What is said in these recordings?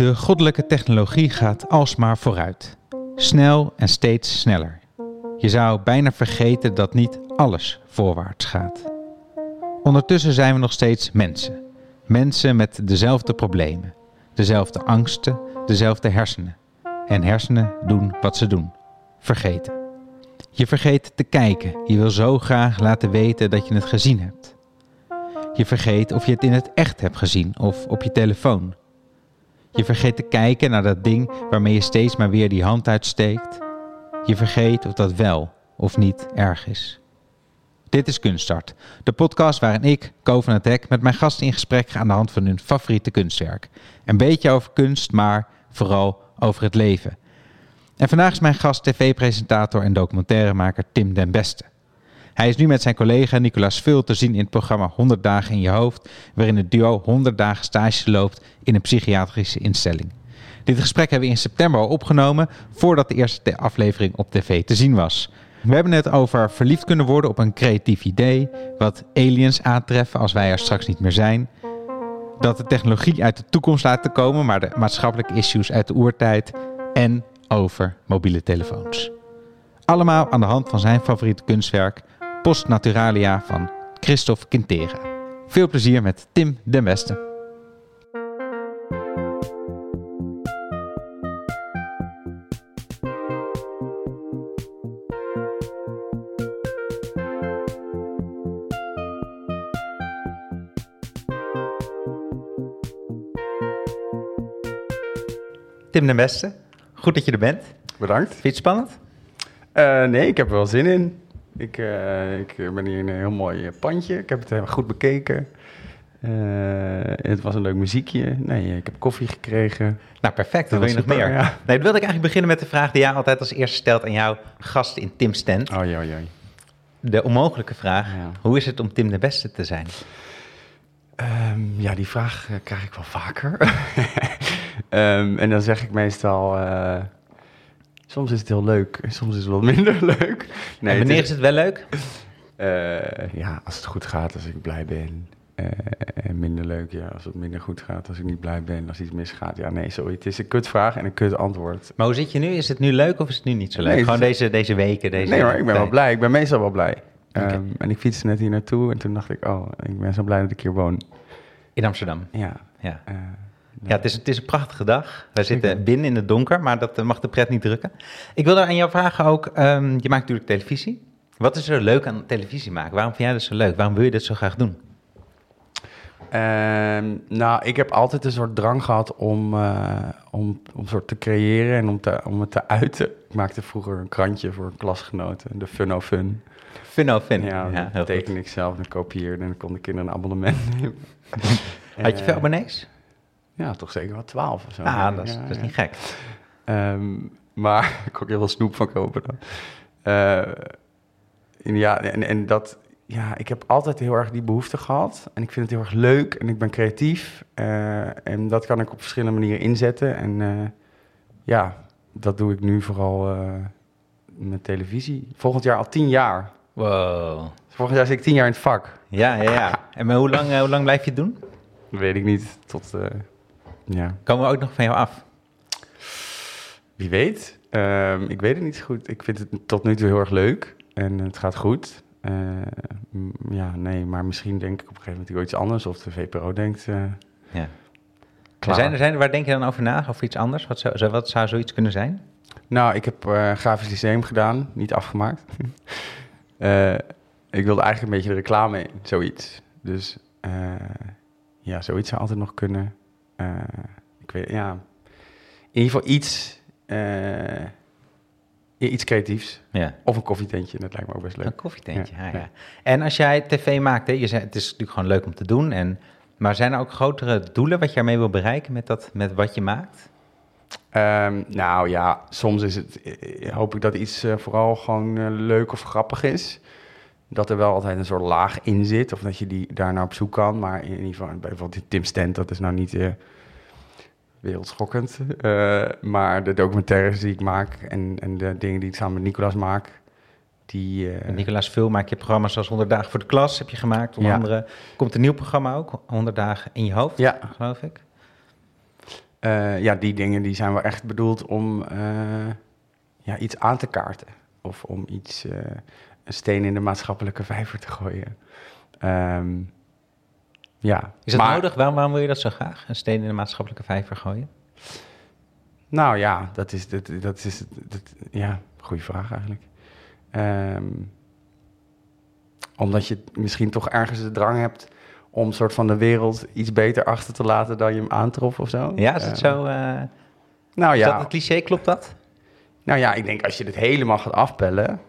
De goddelijke technologie gaat alsmaar vooruit. Snel en steeds sneller. Je zou bijna vergeten dat niet alles voorwaarts gaat. Ondertussen zijn we nog steeds mensen. Mensen met dezelfde problemen, dezelfde angsten, dezelfde hersenen. En hersenen doen wat ze doen: vergeten. Je vergeet te kijken. Je wil zo graag laten weten dat je het gezien hebt. Je vergeet of je het in het echt hebt gezien of op je telefoon. Je vergeet te kijken naar dat ding waarmee je steeds maar weer die hand uitsteekt. Je vergeet of dat wel of niet erg is. Dit is Kunststart, de podcast waarin ik, Ko van het Hek, met mijn gasten in gesprek ga aan de hand van hun favoriete kunstwerk. Een beetje over kunst, maar vooral over het leven. En vandaag is mijn gast tv-presentator en documentairemaker Tim den Beste. Hij is nu met zijn collega Nicolas Vul te zien in het programma 100 dagen in je hoofd, waarin het duo 100 dagen stage loopt in een psychiatrische instelling. Dit gesprek hebben we in september al opgenomen, voordat de eerste aflevering op tv te zien was. We hebben het over verliefd kunnen worden op een creatief idee, wat aliens aantreffen als wij er straks niet meer zijn, dat de technologie uit de toekomst laat komen, maar de maatschappelijke issues uit de oertijd en over mobiele telefoons. Allemaal aan de hand van zijn favoriete kunstwerk, Post Naturalia van Christophe Quintera. Veel plezier met Tim den Beste. Tim den Beste, goed dat je er bent. Bedankt. Vind je het spannend? Uh, nee, ik heb er wel zin in. Ik, uh, ik ben hier in een heel mooi eh, pandje. Ik heb het helemaal goed bekeken. Uh, het was een leuk muziekje. Nee, ik heb koffie gekregen. Nou, perfect. Dan wil je nog meer. Ja. Nee, dan wilde ik eigenlijk beginnen met de vraag die jij altijd als eerste stelt aan jouw gast in Tim's tent. Oh, ja, ja. De onmogelijke vraag. Ja. Hoe is het om Tim de Beste te zijn? Um, ja, die vraag krijg ik wel vaker. um, en dan zeg ik meestal... Soms is het heel leuk, soms is het wat minder leuk. Nee, en wanneer is, het wel leuk? Uh, ja, als het goed gaat, als ik blij ben. Uh, en minder leuk, ja, als het minder goed gaat, als ik niet blij ben, als iets misgaat. Ja, nee, sorry, het is een kutvraag en een kut antwoord. Maar hoe zit je nu? Is het nu leuk of is het nu niet zo leuk? Nee, Gewoon deze, deze weken, deze Nee maar ik ben wel blij. Ik ben meestal wel blij. Okay. Um, en ik fietste net hier naartoe en toen dacht ik, oh, ik ben zo blij dat ik hier woon. In Amsterdam? Ja. ja. Uh, ja, het is, het is een prachtige dag. Wij zitten binnen in het donker, maar dat eh, mag de pret niet drukken. Ik wil daar aan jou vragen ook, um, je maakt natuurlijk televisie. Wat is er leuk aan televisie maken? Waarom vind jij dat zo leuk? Waarom wil je dit zo graag doen? Um, nou, ik heb altijd een soort drang gehad om, uh, om, om soort te creëren en om, te, om het te uiten. Ik maakte vroeger een krantje voor klasgenoten, de Funno Fun. Funno Fun, ja, ja dat tekende ik zelf en kopieerde en dan kon de kinderen een abonnement nemen. Had je veel abonnees? Ja, toch zeker wel twaalf of zo. Ah, dat is, dat is niet gek. Um, maar ik kon heel veel snoep van kopen dan. Uh, ja, en, en dat, ja, ik heb altijd heel erg die behoefte gehad. En ik vind het heel erg leuk en ik ben creatief. Uh, en dat kan ik op verschillende manieren inzetten. En uh, ja, dat doe ik nu vooral met televisie. Volgend jaar al tien jaar. Wow. Volgend jaar zit ik tien jaar in het vak. Ja, ja, ja. En maar hoe lang, hoe lang blijf je het doen? weet ik niet. Tot ja. Komen we ook nog van jou af? Wie weet. Um, ik weet het niet zo goed. Ik vind het tot nu toe heel erg leuk en het gaat goed. Uh, ja, nee, maar misschien denk ik op een gegeven moment iets anders of de VPRO denkt. Uh, ja. Klaar. Zijn er, zijn er, waar denk je dan over na? Of iets anders? Wat zou, wat zou zoiets kunnen zijn? Nou, ik heb uh, Grafisch Lyceum gedaan, niet afgemaakt. ik wilde eigenlijk een beetje de reclame in, zoiets. Dus ja, zoiets zou altijd nog kunnen. Uh, ik weet, ja, in ieder geval iets, uh, iets creatiefs. Ja. Of een koffietentje, dat lijkt me ook best leuk. Een koffietentje, ja. ja. En als jij tv maakt, hè, je zei, het is natuurlijk gewoon leuk om te doen. En, maar zijn er ook grotere doelen wat je ermee wil bereiken met, dat, met wat je maakt? Um, nou ja, soms is het, eh, hoop ik dat iets uh, vooral gewoon leuk of grappig is dat er wel altijd een soort laag in zit. Of dat je die daar naar op zoek kan. Maar in ieder geval, bijvoorbeeld Tim Stent, dat is nou niet uh, wereldschokkend. Uh, maar de documentaires die ik maak en, en de dingen die ik samen met Nicolas maak. Die, uh... Nicolas Vul maak je programma's zoals 100 dagen voor de klas heb je gemaakt. Onder andere komt een nieuw programma ook, 100 dagen in je hoofd, ja. geloof ik. Ja, die dingen die zijn wel echt bedoeld om ja, iets aan te kaarten. Of om iets, een steen in de maatschappelijke vijver te gooien. Ehm, ja. Is dat maar- nodig? Waarom, waarom wil je dat zo graag? Een steen in de maatschappelijke vijver gooien? Nou ja, dat is, dat, dat is dat, ja, goede vraag eigenlijk. Ehm, omdat je misschien toch ergens de drang hebt om een soort van de wereld iets beter achter te laten dan je hem aantrof of zo. Ja, is het Eh, zo? eh, Nou is ja, dat het cliché? Klopt dat? nou ja, ik denk als je dit helemaal gaat afpellen,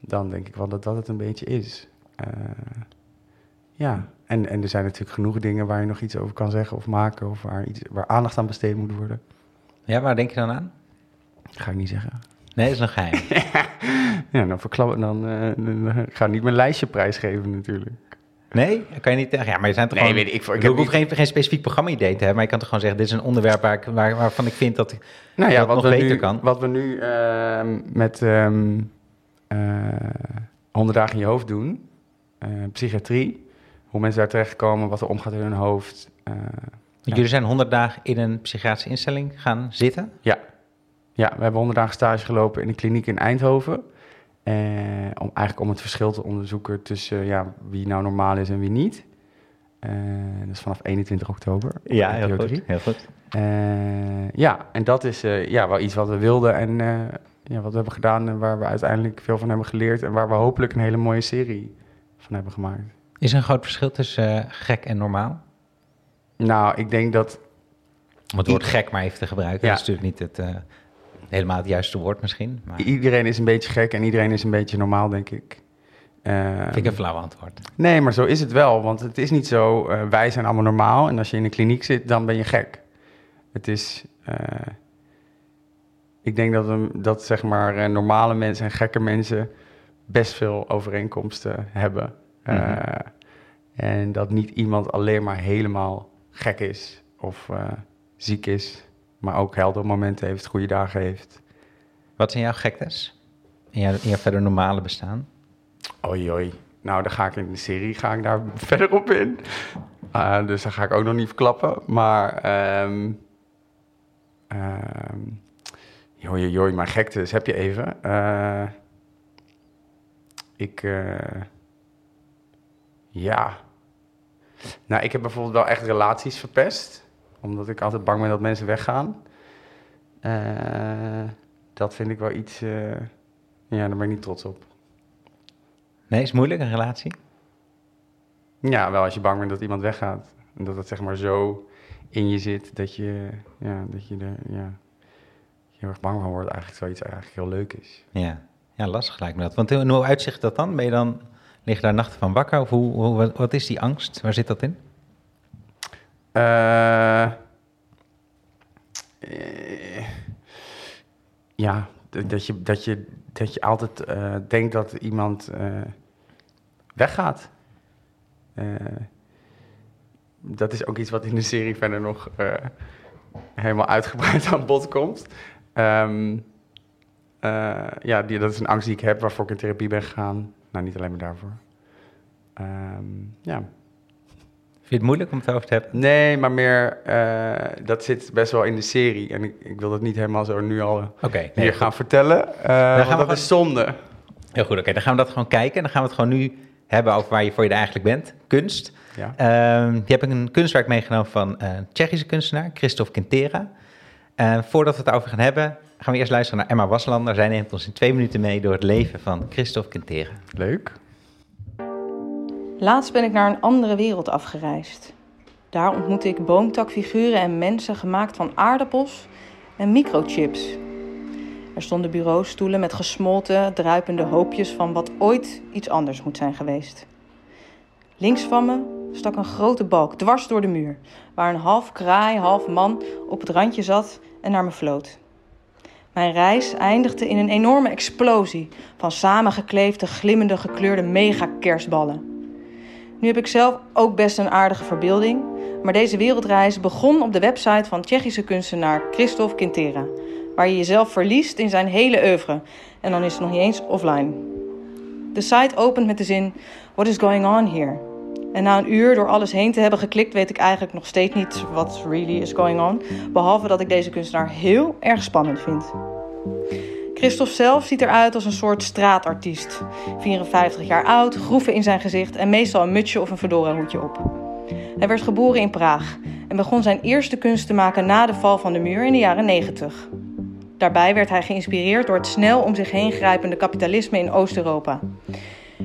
dan denk ik wel dat dat het een beetje is. Eh, ja, en, en er zijn natuurlijk genoeg dingen waar je nog iets over kan zeggen of maken, of waar, iets, waar aandacht aan besteed moet worden. Ja, waar denk je dan aan? ga ik niet zeggen. Nee, dat is nog geheim. Ja, dan verklap dan, dan ga ik niet mijn lijstje prijsgeven natuurlijk. Nee? Kan je niet zeggen? Ja, maar je zijn toch Nee, gewoon... weet ik. Ik Ik heb hoef geen, geen specifiek programma-idee te hebben, maar je kan toch gewoon zeggen, dit is een onderwerp waar ik, waar, waarvan ik vind dat... Nou ja, dat wat nog we, beter nu, kan. wat we nu ehm, met ehm 100 dagen in je hoofd doen, eh, psychiatrie, hoe mensen daar terechtkomen, wat er omgaat in hun hoofd. eh, jullie zijn 100 dagen in een psychiatrische instelling gaan zitten. ja. ja, we hebben 100 dagen stage gelopen in een kliniek in Eindhoven. Eh, om, eigenlijk om het verschil te onderzoeken tussen ja, wie nou normaal is en wie niet. Eh, dat is vanaf 21 oktober. Ja, heel goed. 3. Heel goed. Eh, ja, en dat is eh, ja, wel iets wat we wilden en eh, ja, wat we hebben gedaan en waar we uiteindelijk veel van hebben geleerd en waar we hopelijk een hele mooie serie van hebben gemaakt. Is er een groot verschil tussen eh, gek en normaal? Nou, ik denk dat, Om het woord gek maar even te gebruiken. Ja. Dat is natuurlijk niet het, eh, helemaal het juiste woord misschien. Maar iedereen is een beetje gek en iedereen is een beetje normaal, denk ik. Vind ik een flauw antwoord. nee, maar zo is het wel, want het is niet zo, eh, wij zijn allemaal normaal en als je in een kliniek zit, dan ben je gek. Het is, ik denk dat, een, dat zeg maar eh, normale mensen en gekke mensen best veel overeenkomsten hebben. Eh, Mhm. en dat niet iemand alleen maar helemaal gek is of eh, ziek is, maar ook heldere momenten heeft, goede dagen heeft. Wat zijn jouw gektes? In jouw, in jouw verder normale bestaan? Oei, oei. Nou, dan ga ik in de serie ga ik daar verder op in. Uh, dus daar ga ik ook nog niet verklappen. Maar, ehm ehm joi, joi, maar gektes heb je even. Eh, ik, eh, ja. Nou, ik heb bijvoorbeeld wel echt relaties verpest. Omdat ik altijd bang ben dat mensen weggaan. Eh, dat vind ik wel iets, ja, daar ben ik niet trots op. Nee, is moeilijk, een relatie? Ja, wel als je bang bent dat iemand weggaat. En dat het zeg maar zo in je zit dat je, ja, dat je er ja, heel erg bang van wordt. Eigenlijk zoiets eigenlijk heel leuk is. Ja, ja lastig lijkt me dat. Want hoe uitzicht dat dan? Ben je dan, lig je daar nachten van wakker? Of hoe, hoe, wat, is die angst? Waar zit dat in? Eh, eh, ja, dat je, dat je, dat je altijd eh, denkt dat iemand eh, weggaat. Dat is ook iets wat in de serie verder nog helemaal uitgebreid aan bod komt. Ehm, eh, ja, die, dat is een angst die ik heb waarvoor ik in therapie ben gegaan. Nou, niet alleen maar daarvoor. Ehm, ja. Vind je het moeilijk om het over te hebben? Nee, maar meer, eh, dat zit best wel in de serie. En ik, ik wil dat niet helemaal zo nu al Oké, nee, hier goed. gaan vertellen. eh, gaan dat gewoon- is zonde. Heel goed, oké. Dan gaan we dat gewoon kijken. En dan gaan we het gewoon nu hebben over waar je voor je er eigenlijk bent. Kunst. Ja. Ehm die heb ik een kunstwerk meegenomen van een Tsjechische kunstenaar, Christophe Quintera. Eh, voordat we het over gaan hebben, gaan we eerst luisteren naar Emma Waslander. Zij neemt ons in twee minuten mee door het leven van Christophe Quintera. Leuk. Laatst ben ik naar een andere wereld afgereisd. Daar ontmoette ik boomtakfiguren en mensen gemaakt van aardappels en microchips. Er stonden bureaustoelen met gesmolten, druipende hoopjes van wat ooit iets anders moet zijn geweest. Links van me stak een grote balk dwars door de muur, waar een half kraai, half man op het randje zat en naar me floot. Mijn reis eindigde in een enorme explosie van samengekleefde, glimmende, gekleurde mega-kerstballen. Nu heb ik zelf ook best een aardige verbeelding, maar deze wereldreis begon op de website van Tsjechische kunstenaar Christophe Quintera, waar je jezelf verliest in zijn hele oeuvre en dan is het nog niet eens offline. De site opent met de zin: What is going on here? En na een uur door alles heen te hebben geklikt, weet ik eigenlijk nog steeds niet wat really is going on. Behalve dat ik deze kunstenaar heel erg spannend vind. Christophe zelf ziet eruit als een soort straatartiest. 54 jaar oud, groeven in zijn gezicht en meestal een mutsje of een fedora hoedje op. Hij werd geboren in Praag en begon zijn eerste kunst te maken na de val van de muur in de jaren 90. Daarbij werd hij geïnspireerd door het snel om zich heen grijpende kapitalisme in Oost-Europa.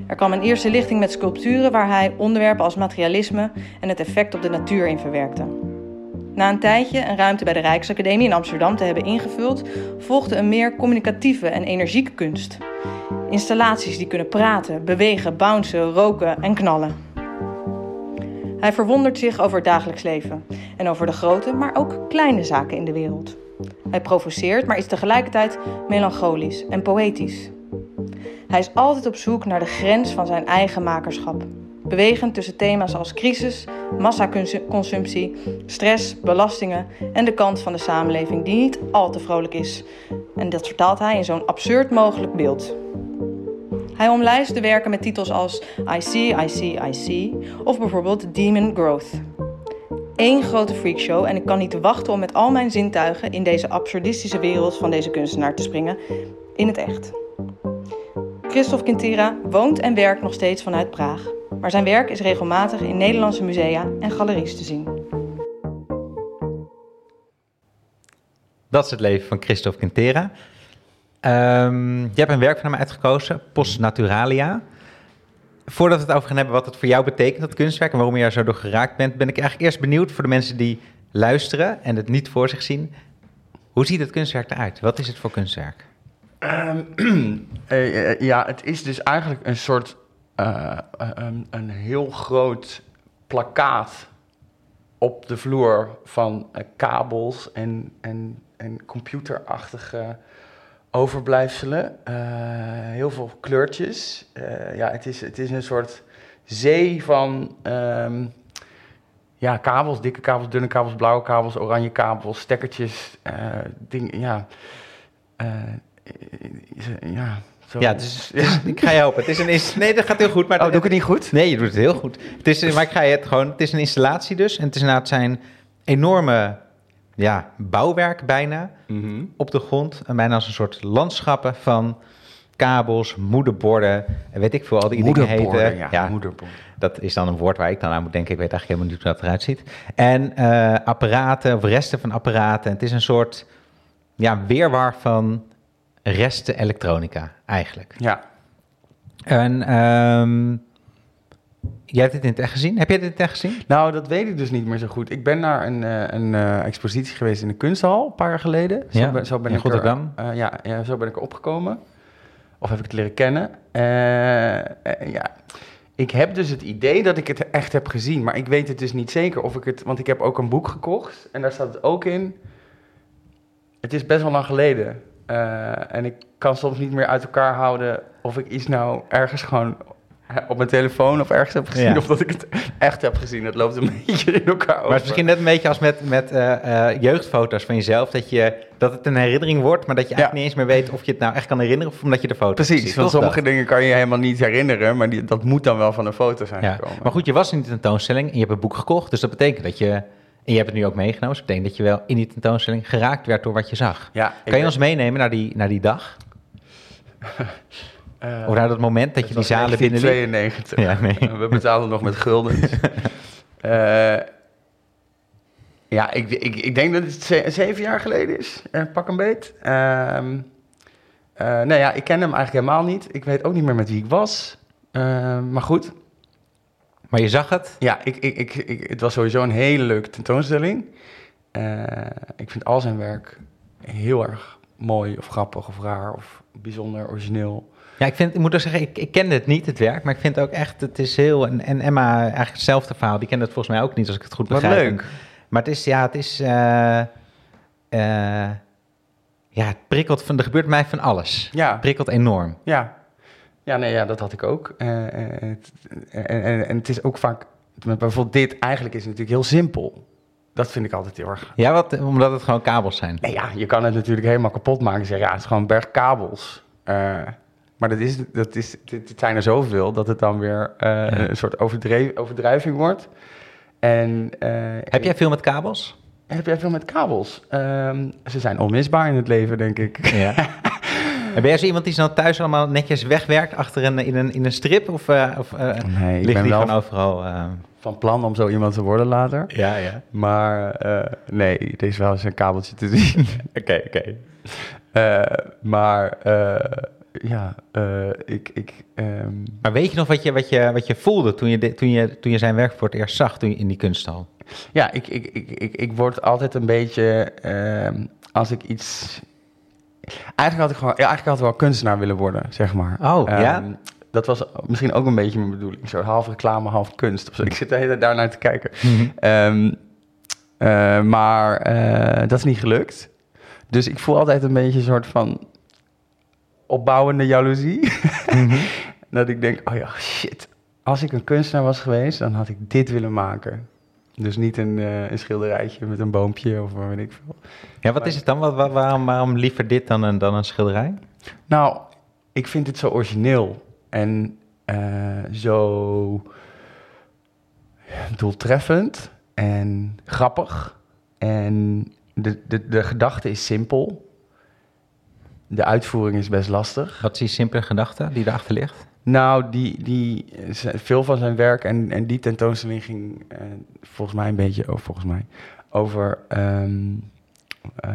Er kwam een eerste lichting met sculpturen waar hij onderwerpen als materialisme en het effect op de natuur in verwerkte. Na een tijdje een ruimte bij de Rijksacademie in Amsterdam te hebben ingevuld, volgde een meer communicatieve en energieke kunst. Installaties die kunnen praten, bewegen, bouncen, roken en knallen. Hij verwondert zich over het dagelijks leven en over de grote, maar ook kleine zaken in de wereld. Hij provoceert, maar is tegelijkertijd melancholisch en poëtisch. Hij is altijd op zoek naar de grens van zijn eigen makerschap. Bewegend tussen thema's als crisis, massaconsumptie, stress, belastingen en de kant van de samenleving die niet al te vrolijk is. En dat vertaalt hij in zo'n absurd mogelijk beeld. Hij omlijst de werken met titels als I See, I See, I See of bijvoorbeeld Demon Growth. Eén grote freakshow en ik kan niet wachten om met al mijn zintuigen in deze absurdistische wereld van deze kunstenaar te springen in het echt. Christophe Quintera woont en werkt nog steeds vanuit Praag, maar zijn werk is regelmatig in Nederlandse musea en galeries te zien. Dat is het leven van Christophe Quintera. Um, je hebt een werk van hem uitgekozen, Post Naturalia. Voordat we het over gaan hebben wat het voor jou betekent, dat kunstwerk, en waarom je er zo door geraakt bent, ben ik eigenlijk eerst benieuwd voor de mensen die luisteren en het niet voor zich zien. Hoe ziet het kunstwerk eruit? Wat is het voor kunstwerk? Um, ja, het is dus eigenlijk een soort, um, een heel groot plakkaat op de vloer van kabels en, en, en computerachtige overblijfselen. Heel veel kleurtjes. ja, het is, het is een soort zee van um, ja, kabels, dikke kabels, dunne kabels, blauwe kabels, oranje kabels, stekkertjes, dingen, ja ja, zo. Ja, dus, ik ga je helpen. Het is een nee, dat gaat heel goed. Maar oh, doe ik het niet goed? Nee, je doet het heel goed. Het is, maar ik ga je het gewoon... Het is een installatie dus. En het is inderdaad zijn enorme ja, bouwwerk bijna mhm. op de grond. En bijna als een soort landschappen van kabels, moederborden en weet ik veel, al die dingen heten. Ja, ja moederborden. Dat is dan een woord waar ik dan aan moet denken. Ik weet eigenlijk helemaal niet hoe dat eruit ziet. En uh, apparaten of resten van apparaten. Het is een soort ja, weerwar van resten elektronica, eigenlijk. Ja. En um, jij hebt dit in het echt gezien? Heb jij dit in het echt gezien? Nou, dat weet ik dus niet meer zo goed. Ik ben naar een, uh, een uh, expositie geweest in de kunsthal een paar jaar geleden. Zo ja, ben, zo ben in ik Rotterdam. Er, uh, ja, ja, zo ben ik er opgekomen. Of heb ik het leren kennen. ja, ik heb dus het idee dat ik het echt heb gezien. Maar ik weet het dus niet zeker of ik het... Want ik heb ook een boek gekocht. En daar staat het ook in. Het is best wel lang geleden. Uh, en ik kan soms niet meer uit elkaar houden of ik iets nou ergens gewoon op mijn telefoon of ergens heb gezien, of dat ik het echt heb gezien. Het loopt een beetje in elkaar over. Maar het is misschien net een beetje als met, met uh, uh, jeugdfoto's van jezelf, dat, je, dat het een herinnering wordt, maar dat je eigenlijk niet eens meer weet of je het nou echt kan herinneren of omdat je de foto Precies, ziet. want sommige dingen kan je helemaal niet herinneren, maar die, dat moet dan wel van een foto zijn gekomen. Maar goed, je was in de tentoonstelling en je hebt een boek gekocht, dus dat betekent dat je en je hebt het nu ook meegenomen. Dus ik denk dat je wel in die tentoonstelling geraakt werd door wat je zag. Ja, kan je ons meenemen naar die, naar die dag? Uh, of naar dat moment dat je die zalen binnen 92. Ja, nee. We betalen nog met gulden. uh, ja, ik, ik, ik denk dat het zeven jaar geleden is. Uh, pak een beet. Nou ja, ik ken hem eigenlijk helemaal niet. Ik weet ook niet meer met wie ik was. maar goed, maar je zag het? Ja, ik, ik, ik, ik het was sowieso een hele leuke tentoonstelling. Uh, ik vind al zijn werk heel erg mooi of grappig of raar of bijzonder origineel. Ja, ik, vind, ik moet ook zeggen, ik, ik kende het niet, het werk, maar ik vind ook echt, het is heel, en, en Emma eigenlijk hetzelfde verhaal, die kende het volgens mij ook niet, als ik het goed begrijp. Wat leuk. Maar het is, ja, het is, uh, uh, ja, het prikkelt, van, er gebeurt mij van alles. Ja. Het prikkelt enorm. Ja, ja, nee, ja, dat had ik ook. Uh, en, en, en, het is ook vaak, bijvoorbeeld dit, eigenlijk is het natuurlijk heel simpel. Dat vind ik altijd heel erg. Ja, wat, omdat het gewoon kabels zijn. Nee, ja, je kan het natuurlijk helemaal kapot maken. Zeggen, ja, het is gewoon een berg kabels. Uh, Maar dat is, dat is, het zijn er zoveel dat het dan weer eh, een soort overdreven, overdrijving wordt. En, eh, Heb jij veel met kabels? Heb jij veel met kabels? Ehm, ze zijn onmisbaar in het leven, denk ik. Ja. En ben jij zo iemand die zo thuis allemaal netjes wegwerkt achter een, in, een, in een strip? Of, uh, of uh, nee, ik ben die wel gewoon overal? Uh... van plan om zo iemand te worden later. Ja, ja. Maar nee, er is wel eens een kabeltje te zien. Oké, oké. maar ja, ik... ik um... Maar weet je nog wat je, wat je, wat je voelde toen je, toen, je, toen je zijn werk voor het eerst zag toen je in die kunsthal? Ja, ik, ik, ik, ik, ik word altijd een beetje... Uh, als ik iets... Eigenlijk had ik gewoon... Ja, eigenlijk had ik wel kunstenaar willen worden, zeg maar. Oh, um, ja? Dat was misschien ook een beetje mijn bedoeling. Zo half reclame, half kunst. Of zo. Ik zit de hele tijd daar naar te kijken. Mm -hmm. um, uh, maar uh, dat is niet gelukt. Dus ik voel altijd een beetje een soort van opbouwende jaloezie. Mm -hmm. dat ik denk, oh ja, shit. Als ik een kunstenaar was geweest, dan had ik dit willen maken. Dus niet een, uh, een schilderijtje met een boompje of wat weet ik veel. Ja, wat is het dan? Wat, waarom, waarom liever dit dan een, dan een schilderij? Nou, ik vind het zo origineel en uh, zo doeltreffend en grappig. En de, de, de gedachte is simpel. De uitvoering is best lastig. Wat is die simpele gedachte die erachter ligt? Nou, die, die, veel van zijn werk en, en die tentoonstelling ging uh, volgens mij een beetje over, volgens mij, over um, uh,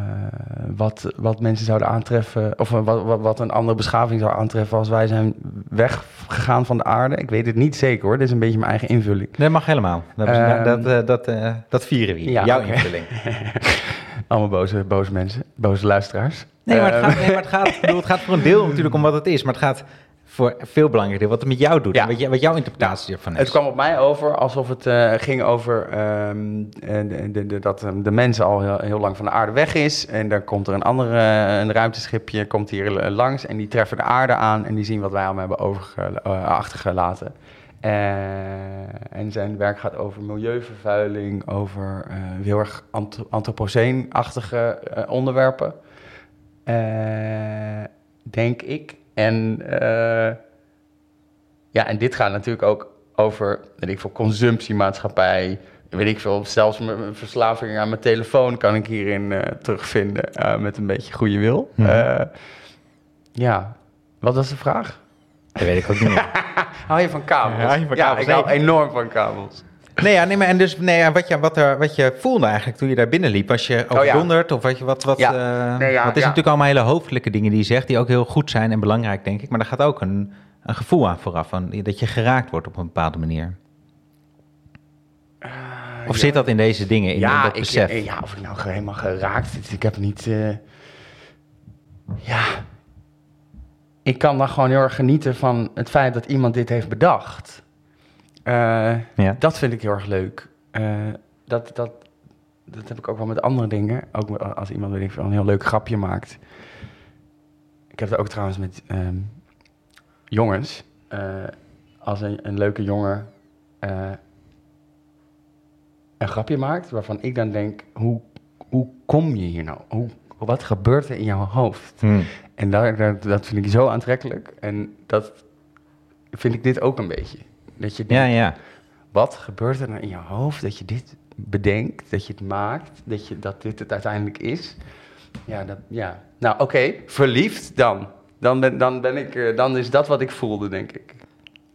wat, wat mensen zouden aantreffen, of wat, wat, wat, een andere beschaving zou aantreffen als wij zijn weggegaan van de aarde. Ik weet het niet zeker hoor, dit is een beetje mijn eigen invulling. Dat mag helemaal. Dat, um, dat, uh, dat, dat vieren we hier, ja, jouw okay. invulling. Allemaal boze, boze mensen, boze luisteraars. Nee, maar het gaat, nee, maar het gaat, bedoel, het gaat voor een deel natuurlijk om wat het is, maar het gaat voor veel belangrijker wat het met jou doet. Ja. Wat, wat, jouw interpretatie ervan is. Het kwam op mij over alsof het uh, ging over um, de, de, de, dat de mens al heel, heel, lang van de aarde weg is. En dan komt er een andere een ruimteschipje komt hier langs. En die treffen de aarde aan en die zien wat wij allemaal hebben overge, uh, achtergelaten. Uh, en zijn werk gaat over milieuvervuiling, over heel erg ant antropoceen-achtige onderwerpen. denk ik. En, uh, ja, en dit gaat natuurlijk ook over, weet ik veel, consumptiemaatschappij. Weet ik veel, zelfs mijn verslaving aan mijn telefoon kan ik hierin uh, terugvinden. Uh, met een beetje goede wil. Mhm. Mm. ja, wat was de vraag? Dat weet ik ook niet meer. hou je van kabels? Ja, hou je van kabels? ja ik hou enorm van kabels. Nee, ja, nee, maar en dus nee, wat, je, wat, er, wat je voelde eigenlijk toen je daar binnenliep, was je overdonderd? Oh, ja. Of wat, je, wat, wat, ja. uh, nee, ja, wat is natuurlijk allemaal hele hoofdelijke dingen die je zegt, die ook heel goed zijn en belangrijk, denk ik. Maar daar gaat ook een, een gevoel aan vooraf, van, dat je geraakt wordt op een bepaalde manier. Uh, of zit dat in deze dingen, in, in dat besef? Ik, ja, of ik nou helemaal geraakt Ik heb niet... Uh, ja... Ik kan dan gewoon heel erg genieten van het feit dat iemand dit heeft bedacht. Ja. Dat vind ik heel erg leuk. Uh, dat, dat, dat heb ik ook wel met andere dingen. Ook als iemand weet ik, een heel leuk grapje maakt. Ik heb het ook trouwens met um, jongens. Uh, als een, een, leuke jongen een grapje maakt waarvan ik dan denk: hoe, hoe kom je hier nou? Hoe, wat gebeurt er in jouw hoofd? Hmm. En daar, dat vind ik zo aantrekkelijk. En dat vind ik dit ook een beetje. Dat je denkt, ja, ja. wat gebeurt er nou in je hoofd dat je dit bedenkt, dat je het maakt, dat, je, dat dit het uiteindelijk is? Ja, dat, ja. nou oké, okay. verliefd dan. Dan, ben, dan, ben ik, uh, dan is dat wat ik voelde, denk ik.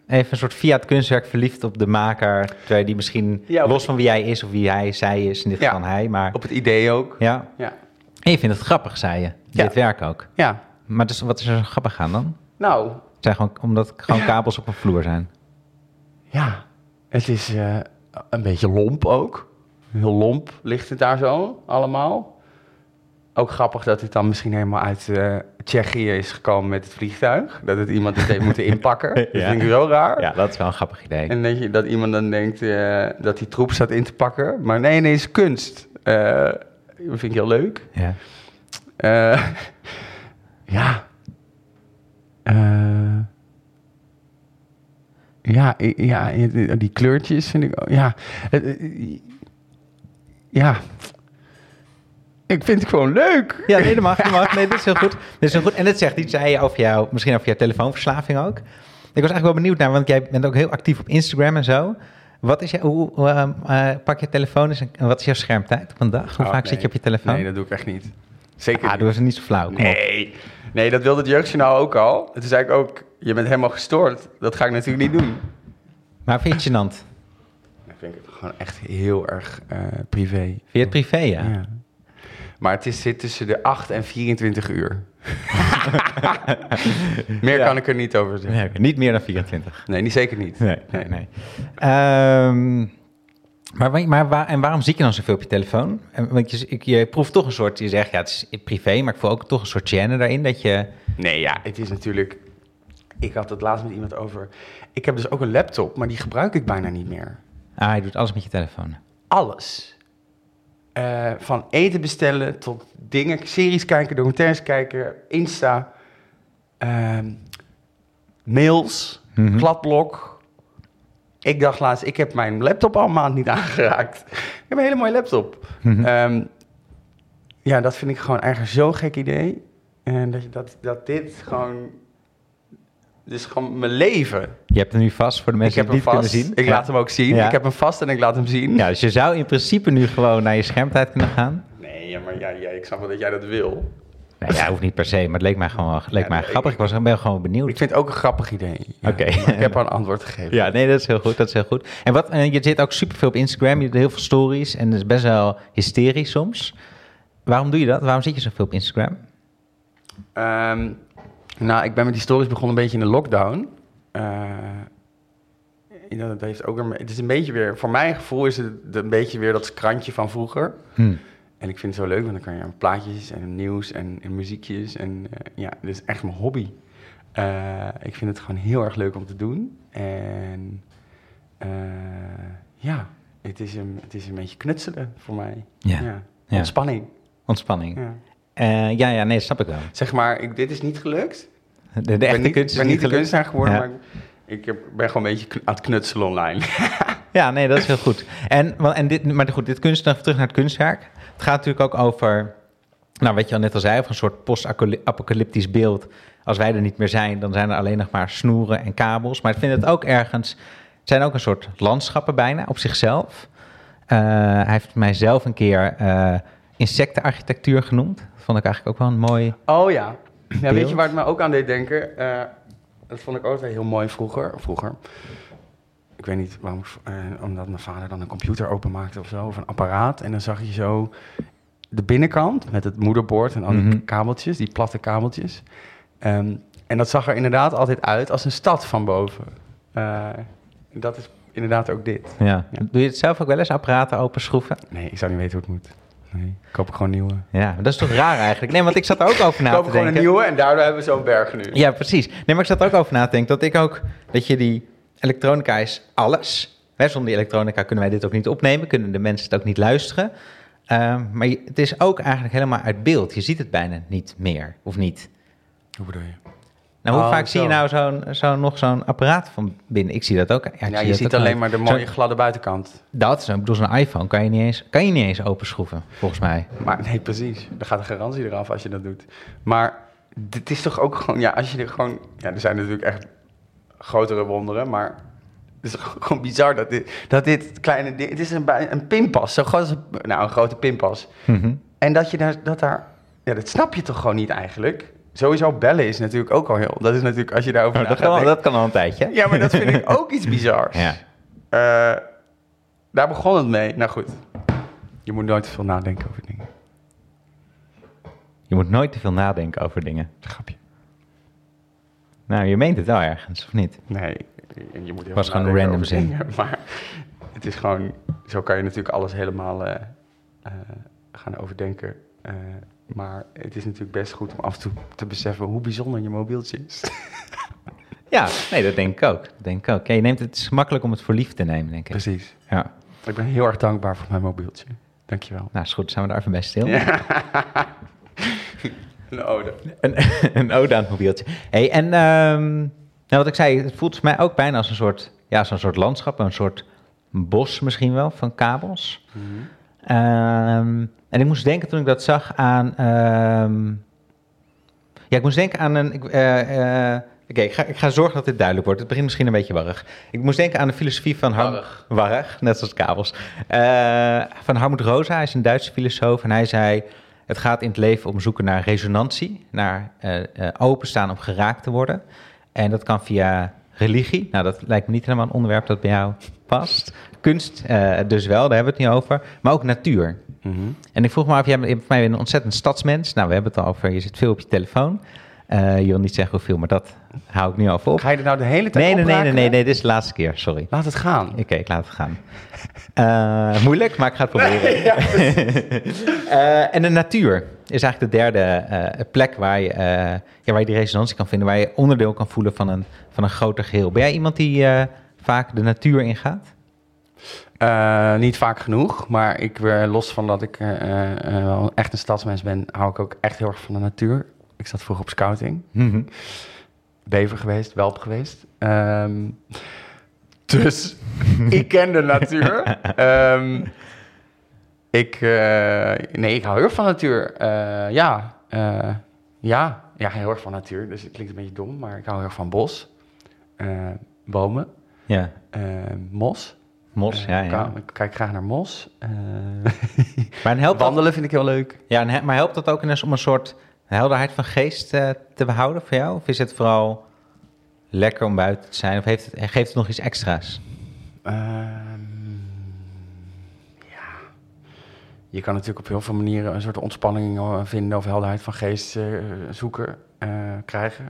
Even een soort fiat kunstwerk verliefd op de maker, terwijl die misschien ja, los van wie hij is of wie hij, zij is, in dit geval ja, hij, maar... Op het idee ook. Ja. ja. En je vindt het grappig, zei je, dit werk ook. Ja. Maar dus, wat is er zo grappig aan dan? Nou... Het zijn gewoon, omdat gewoon kabels op een vloer zijn. Ja, het is uh, een beetje lomp ook. Heel lomp ligt het daar zo allemaal. Ook grappig dat het dan misschien helemaal uit uh, Tsjechië is gekomen met het vliegtuig. Dat het iemand het heeft moeten inpakken. Dat vind ik zo raar. Ja, dat is wel een grappig idee. En dat, je, dat iemand dan denkt uh, dat die troep staat in te pakken. Maar nee, nee, het is kunst. dat vind ik heel leuk. Ja. ja. Ja, ja, die kleurtjes vind ik. Ja, ja. Ik vind het gewoon leuk. Ja, nee, dat mag, dat mag. Nee, dat is heel goed. Dat is heel goed. En het zegt iets, zei je over jou, misschien over jouw telefoonverslaving ook. Ik was eigenlijk wel benieuwd naar, want jij bent ook heel actief op Instagram en zo. Wat is je, hoe, ehm, eh, pak je telefoon eens en wat is jouw schermtijd op een dag? Hoe Oh, vaak nee. zit je op je telefoon? Nee, dat doe ik echt niet. Zeker ah, doe eens niet zo flauw. Kom op. Nee. nee, dat wilde het jeugdjournaal ook al. Het is eigenlijk ook, je bent helemaal gestoord. Dat ga ik natuurlijk niet doen. Maar vind je het gênant? Dan vind ik het gewoon echt heel erg eh, privé. Vind je het privé, ja? Ja. Maar het is, zit tussen de 8 en 24 uur. Meer Ja. kan ik er niet over zeggen. Nee, niet meer dan 24. Nee, niet, zeker niet. Nee, nee, nee. Ehm, maar, maar waar, en waarom zit je dan zoveel op je telefoon? En, Want je, ik, je proeft toch een soort, je zegt ja, het is privé, maar ik voel ook toch een soort gêne daarin dat je... Nee, ja, het is natuurlijk... Ik had het laatst met iemand over... Ik heb dus ook een laptop, maar die gebruik ik bijna niet meer. Ah, je doet alles met je telefoon. Alles. Eh, van eten bestellen tot dingen, series kijken, documentaires kijken, Insta, ehm, mails, Mhm. kladblok. Ik dacht laatst, ik heb mijn laptop al een maand niet aangeraakt. Ik heb een hele mooie laptop. Mhm. Ehm, ja, dat vind ik gewoon eigenlijk zo'n gek idee. En dat, dat, dat dit gewoon... Dit is gewoon mijn leven. Je hebt hem nu vast voor de mensen die hem het niet vast. kunnen zien. Ik Ja. laat hem ook zien. Ja. Ik heb hem vast en ik laat hem zien. Ja, dus je zou in principe nu gewoon naar je schermtijd kunnen gaan. Nee, ja, maar ja, ja, ik snap wel dat jij dat wil. Nee, ja, hoeft niet per se, maar het leek mij gewoon leek Ja, mij nee, grappig. Ik was ben gewoon benieuwd. Ik vind het ook een grappig idee. Ja, Oké. Ik heb al een antwoord gegeven. Ja, nee, dat is heel goed. Dat is heel goed. En wat, en je zit ook superveel op Instagram. Je doet heel veel stories en dat is best wel hysterisch soms. Waarom doe je dat? Waarom zit je zoveel op Instagram? Ehm, nou, ik ben met die stories begonnen een beetje in de lockdown. Eh, dat heeft ook een, het is een beetje weer, voor mijn gevoel is het een beetje weer dat krantje van vroeger. Hm. En ik vind het zo leuk, want dan kan je aan plaatjes en nieuws en, en muziekjes. En eh, ja, dit is echt mijn hobby. Eh, ik vind het gewoon heel erg leuk om te doen. En ja, het is, een, het is een beetje knutselen voor mij. Ja. Ja. Ontspanning. Ontspanning. Ja. Eh, ja, ja, nee, dat snap ik wel. Zeg maar, ik, dit is niet gelukt. De, de Ik ben echte niet, kunst is ben niet de kunstenaar geworden, Ja. maar ik heb, ben gewoon een beetje aan het knutselen online. Ja, nee, dat is heel goed. En, en dit, maar goed, dit kunst, nog terug naar het kunstwerk. Het gaat natuurlijk ook over, nou, wat je al net al zei, over een soort post-apocalyptisch beeld. Als wij er niet meer zijn, dan zijn er alleen nog maar snoeren en kabels. Maar ik vind het ook ergens, het zijn ook een soort landschappen bijna op zichzelf. Eh, hij heeft mijzelf een keer eh, insectenarchitectuur genoemd. Dat vond ik eigenlijk ook wel een mooi... Oh ja. ja weet je waar het me ook aan deed denken? Eh, dat vond ik ook wel heel mooi vroeger. vroeger. Ik weet niet waarom, eh, omdat mijn vader dan een computer openmaakte of zo, of een apparaat. En dan zag je zo de binnenkant met het moederbord en al die Mhm. kabeltjes, die platte kabeltjes. Ehm, en dat zag er inderdaad altijd uit als een stad van boven. Eh, dat is inderdaad ook dit. Ja. Ja. Doe je het zelf ook wel eens, apparaten openschroeven? Nee, ik zou niet weten hoe het moet. Nee, ik koop gewoon nieuwe. Ja, maar dat is toch raar eigenlijk? Nee, want ik zat er ook over na ik koop te gewoon denken. een nieuwe en daardoor hebben we zo'n berg nu. Ja, precies. Nee, maar ik zat er ook over na te denken dat ik ook, dat je die elektronica is alles. Hè, zonder die elektronica kunnen wij dit ook niet opnemen, kunnen de mensen het ook niet luisteren. Ehm, maar je- het is ook eigenlijk helemaal uit beeld. Je ziet het bijna niet meer, of niet? Hoe bedoel je? Nou, hoe Oh, vaak zie je zo. nou zo'n, zo'n, nog zo'n apparaat van binnen? Ik zie dat ook. Ja, ik Ja, zie je ziet alleen maar de mooie gladde buitenkant. Dat, zo, bedoel, zo'n iPhone kan je niet eens, kan je niet eens openschroeven, volgens mij. Maar nee, precies. Dan gaat de garantie eraf als je dat doet. Maar dit is toch ook gewoon, ja, als je er gewoon, ja, er zijn natuurlijk echt grotere wonderen, maar het is gewoon bizar dat dit, dat dit kleine ding, het is een, een pinpas, zo groot als een, nou, een grote pinpas. Mhm. En dat je daar, dat daar, ja, dat snap je toch gewoon niet eigenlijk. Sowieso bellen is natuurlijk ook al heel, dat is natuurlijk, als je daarover Oh, na dat, kan, denken- dat kan al een tijdje. Ja, maar dat vind ik ook iets bizars. Ja. Eh, daar begon het mee. Nou goed, je moet nooit te veel nadenken over dingen. Je moet nooit te veel nadenken over dingen. Grapje. Nou, je meent het wel ergens, of niet? Nee, je moet heel Was gewoon een random zin. dingen, Maar het is gewoon, zo kan je natuurlijk alles helemaal eh, eh, gaan overdenken. Maar het is natuurlijk best goed om af en toe te beseffen hoe bijzonder je mobieltje is. Ja, nee, dat denk ik ook. Dat denk ik ook. Ja, je neemt het, het is makkelijk om het voor lief te nemen, denk ik. Precies. Ja. Ik ben heel erg dankbaar voor mijn mobieltje. Dankjewel. Nou, is goed. Zijn we daar even bij stil? Ja. Een ode. Een, een ode aan het mobieltje. Hey, en ehm, nou, wat ik zei, het voelt voor mij ook bijna als een soort, ja, zo'n soort landschap, een soort bos misschien wel van kabels. Mhm. Ehm, en ik moest denken toen ik dat zag aan... ehm, ja, ik moest denken aan een... ik, eh, eh, Oké, ik, ga, ik ga zorgen dat dit duidelijk wordt. Het begint misschien een beetje warrig. Ik moest denken aan de filosofie van... Warrig. Warrig, net zoals kabels. Eh, van Harmut Rosa, hij is een Duitse filosoof. En hij zei... Het gaat in het leven om zoeken naar resonantie. Naar openstaan om geraakt te worden. En dat kan via religie. Nou, dat lijkt me niet helemaal een onderwerp dat bij jou past. Kunst eh, dus wel, daar hebben we het niet over. Maar ook natuur. Mhm. En ik vroeg me af, jij bent voor mij een ontzettend stadsmens. Nou, we hebben het al over, je zit veel op je telefoon. Eh, je wil niet zeggen hoeveel, maar dat hou ik nu al op. Ga je er nou de hele tijd Nee, nee, nee, nee, nee, nee, dit is de laatste keer, sorry. Laat het gaan. Oké, ik laat het gaan. Eh, moeilijk, maar ik ga het proberen. Eh, en de natuur is eigenlijk de derde plek waar je, ja, waar je die resonantie kan vinden, waar je onderdeel kan voelen van een, van een groter geheel. Ben jij iemand die vaak de natuur ingaat? Eh, niet vaak genoeg, maar ik weer los van dat ik eh, eh, wel echt een stadsmens ben, hou ik ook echt heel erg van de natuur. Ik zat vroeger op scouting. Bever geweest, welp geweest. Ehm, dus ik ken de natuur. Ehm, ik, nee, ik hou heel erg van natuur. Ja, ja, ja, heel erg van natuur. Dus het klinkt een beetje dom, maar ik hou heel erg van bos. Bomen, Ja, mos. Mos, Eh, ja, ik ja. Ik kijk graag naar mos. Eh, Maar, en helpt dat, wandelen vind ik heel leuk. ja, en maar helpt dat ook in eens om een soort helderheid van geest eh, te behouden voor jou? Of is het vooral lekker om buiten te zijn? Of heeft het, geeft het nog iets extra's? Ehm, ja. Je kan natuurlijk op heel veel manieren een soort ontspanning vinden of helderheid van geest zoeken, eh, krijgen.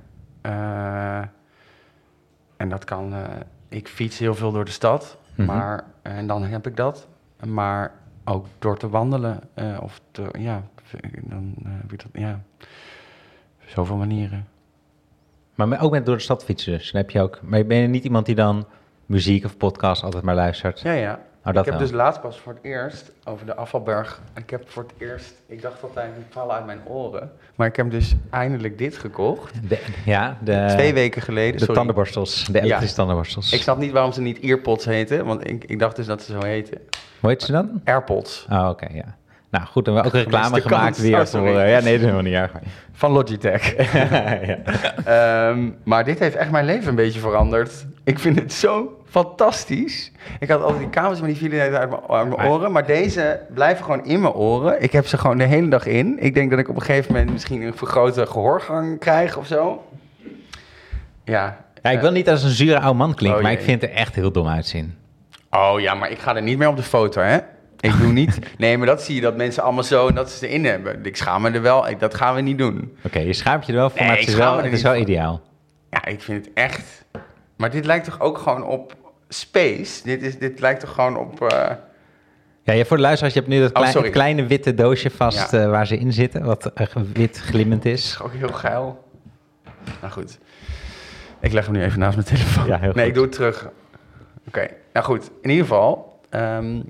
En dat kan. ik fiets heel veel door de stad, Mhm. maar en dan heb ik dat. Maar ook door te wandelen eh, of te, ja, dan eh, heb ik dat. Ja, zoveel manieren. Maar ook met door de stad fietsen dus. Dan heb je ook, maar ben je niet iemand die dan muziek of podcast altijd maar luistert? Ja, ja. Dat ik heb wel. dus laatst pas voor het eerst over de afvalberg. Ik heb voor het eerst, ik dacht altijd, die vallen uit mijn oren. Maar ik heb dus eindelijk dit gekocht. De, ja, de, Twee weken geleden. de sorry. tandenborstels, de elektrische tandenborstels. Ik snap niet waarom ze niet earpods heten, want ik, ik dacht dus dat ze zo heten. Hoe heet ze dan? Airpods Oh, oké, ja. Nou goed, dan hebben we ook reclame gemaakt weer Oh, voor... ja, nee, dat is helemaal niet erg. van Logitech. ja. Ehm, maar dit heeft echt mijn leven een beetje veranderd. Ik vind het zo fantastisch. Ik had altijd die kabels, maar die vielen uit mijn, uit mijn oren. Maar deze blijven gewoon in mijn oren. Ik heb ze gewoon de hele dag in. Ik denk dat ik op een gegeven moment misschien een vergrote gehoorgang krijg of zo. Ja. ja, ik wil niet als een zure oude man klinken, Oh, maar ik vind er echt heel dom uitzien. Oh ja, maar ik ga er niet meer op de foto, hè? Ik doe niet. Nee, maar dat zie je dat mensen allemaal zo en dat ze erin hebben. Ik schaam me er wel. Ik, dat gaan we niet doen. Oké, je schaamt je er wel voor, Nee, maar ik het is schaam wel, het is wel ideaal. Ja, ik vind het echt. Maar dit lijkt toch ook gewoon op space? Dit, is, dit lijkt toch gewoon op. eh, Ja, ja, voor de luisteraars, je hebt nu dat Oh, kleine witte doosje vast Ja. eh, waar ze in zitten, wat eh, wit glimmend is is. ook heel geil. Nou goed. Ik leg hem nu even naast mijn telefoon. Ja, heel nee, goed. ik doe het terug. Oké, nou goed. In ieder geval. ehm,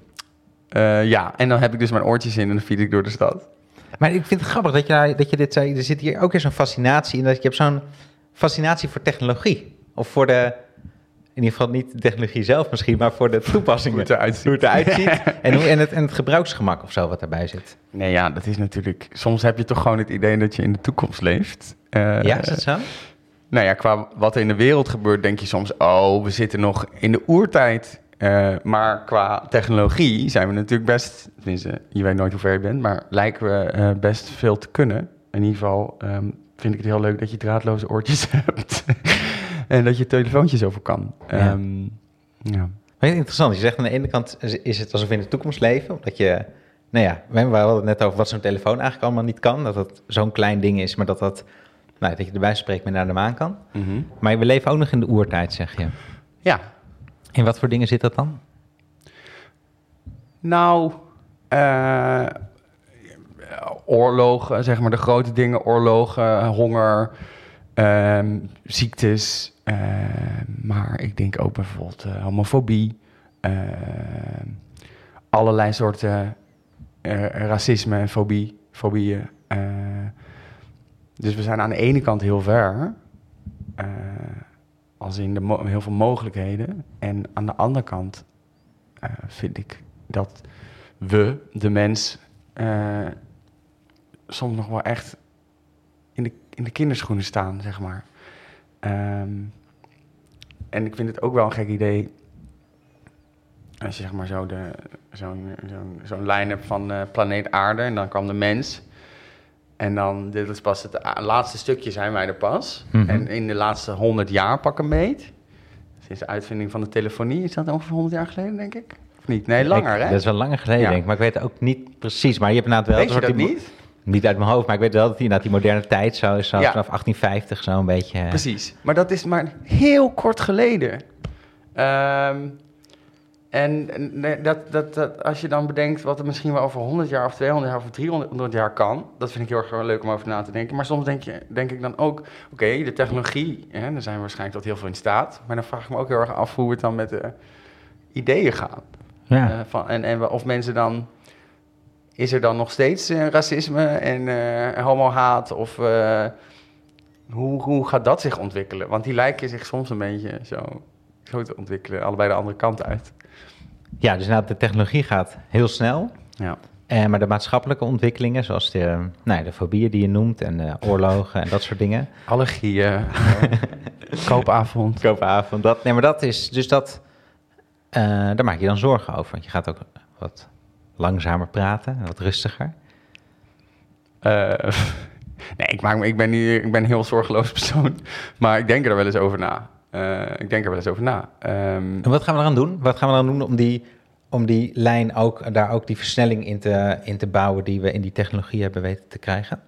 eh, ja, en dan heb ik dus mijn oortjes in en dan fiets ik door de stad. Maar ik vind het grappig dat je, dat je dit zei. Er zit hier ook weer zo'n fascinatie in. Dat je hebt zo'n fascinatie voor technologie. Of voor de, in ieder geval niet de technologie zelf misschien, maar voor de toepassingen. Hoe het eruit ziet. Hoe het eruit ziet. en, hoe, en, het, en het gebruiksgemak of zo wat daarbij zit. Nee, ja, dat is natuurlijk... Soms heb je toch gewoon het idee dat je in de toekomst leeft. Eh, ja, is dat zo? Nou ja, qua wat er in de wereld gebeurt, denk je soms, oh, we zitten nog in de oertijd. Eh, maar qua technologie zijn we natuurlijk best, tenminste, je weet nooit hoe ver je bent, maar lijken we eh, best veel te kunnen. In ieder geval ehm, vind ik het heel leuk dat je draadloze oortjes hebt en dat je telefoontjes over kan. Ja. Ehm, ja. Maar interessant. Je zegt aan de ene kant is- het alsof we in de toekomst leven. Omdat je, nou ja, we hadden het net over wat zo'n telefoon eigenlijk allemaal niet kan. Dat het zo'n klein ding is, maar dat dat, nou, dat je erbij spreekt met naar de maan kan. Mhm. Maar we leven ook nog in de oertijd, zeg je. ja, In wat voor dingen zit dat dan? Nou, eh, oorlogen, zeg maar de grote dingen, oorlogen, honger, ehm, ziektes. ehm, maar ik denk ook bijvoorbeeld eh, homofobie, ehm, allerlei soorten eh, racisme en fobie, fobieën. eh. dus we zijn aan de ene kant heel ver, als in de heel veel mogelijkheden. En aan de andere kant vind ik dat we, de mens, soms nog wel echt in de, in de kinderschoenen staan, zeg maar. Ehm, en ik vind het ook wel een gek idee als je zeg maar zo de, zo'n, zo'n, zo'n lijn hebt van eh, planeet aarde en dan kwam de mens. En dan, dit is pas het laatste stukje zijn wij er pas. Mhm. En in de laatste 100 jaar pak een beet. Sinds de uitvinding van de telefonie, is dat ongeveer 100 jaar geleden, denk ik? Of niet? Nee, langer, Ik- hè? Dat is wel langer geleden, Ja. denk ik. Maar ik weet ook niet precies. Maar je hebt inderdaad wel... Weet je een soort dat niet? Niet uit mijn hoofd, maar ik weet wel dat inderdaad die moderne tijd zo is. Zo Ja. vanaf 1850 zo een beetje... eh, Precies. Maar dat is maar heel kort geleden. Ehm, en nee, dat, dat, dat, als je dan bedenkt wat er misschien wel over 100 jaar of 200 jaar of 300 jaar kan, dat vind ik heel erg leuk om over na te denken. Maar soms denk, je, denk ik dan ook, oké, de technologie, hè, daar zijn we waarschijnlijk tot heel veel in staat. Maar dan vraag ik me ook heel erg af hoe het dan met de ideeën gaat. Ja. Eh, van, en, en of mensen dan. Is er dan nog steeds eh, racisme en eh homohaat? Of eh, hoe, hoe gaat dat zich ontwikkelen? Want die lijken zich soms een beetje zo, zo te ontwikkelen, allebei de andere kant uit. ja, dus inderdaad, de technologie gaat heel snel. Ja. Eh, maar de maatschappelijke ontwikkelingen, zoals de, nou, de fobieën die je noemt en de oorlogen en dat soort dingen. Allergieën, koopavond. Koopavond, dat, nee, maar dat is, dus dat, daar maak je dan zorgen over. Want je gaat ook wat langzamer praten, en wat rustiger. Eh, nee, ik, maak me, ik, ben niet, ik ben een heel zorgeloos persoon, maar ik denk er wel eens over na. Eh, ik denk er wel eens over na. Ehm, En wat gaan we eraan doen? Wat gaan we dan doen om die, om die lijn ook, daar ook die versnelling in te, in te bouwen die we in die technologie hebben weten te krijgen?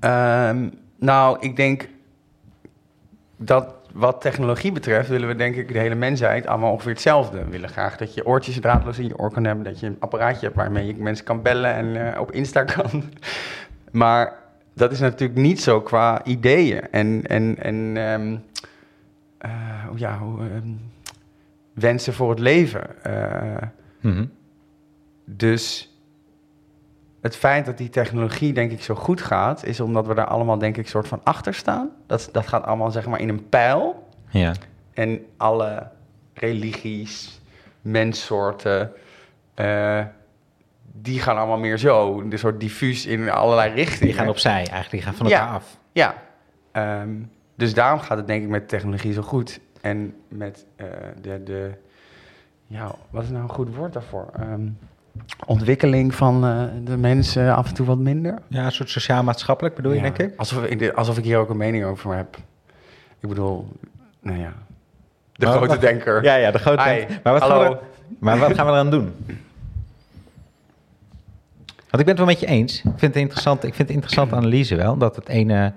Ehm, nou, ik denk dat wat technologie betreft willen we denk ik de hele mensheid allemaal ongeveer hetzelfde. We willen graag dat je oortjes draadloos in je oor kan hebben, dat je een apparaatje hebt waarmee je mensen kan bellen en eh, op Insta kan. maar dat is natuurlijk niet zo qua ideeën en, en, en ehm, eh, hoe- ja, hoe, ehm, wensen voor het leven. Eh, Mhm. dus het feit dat die technologie, denk ik, zo goed gaat, is omdat we daar allemaal, denk ik, soort van achter staan. Dat, dat gaat allemaal, zeg maar, in een pijl. Ja. En alle religies, menssoorten, eh, die gaan allemaal meer zo, een soort diffuus in allerlei richtingen. Die gaan opzij eigenlijk, die gaan van Ja. elkaar af. Ja, Ehm, dus daarom gaat het denk ik met technologie zo goed. En met eh, de, de, ja, wat is nou een goed woord daarvoor? Ehm, ontwikkeling van eh, de mensen af en toe wat minder. Ja, een soort sociaal-maatschappelijk bedoel je, denk ik? Alsof, ik, alsof ik hier ook een mening over heb. Ik bedoel, nou ja, de Maar grote denker. Ja, ja, de grote... Hi, maar, wat gaan we maar wat gaan we eraan doen? Want ik ben het wel met je eens. Ik vind het interessant, ik vind het een interessante analyse wel. Dat het ene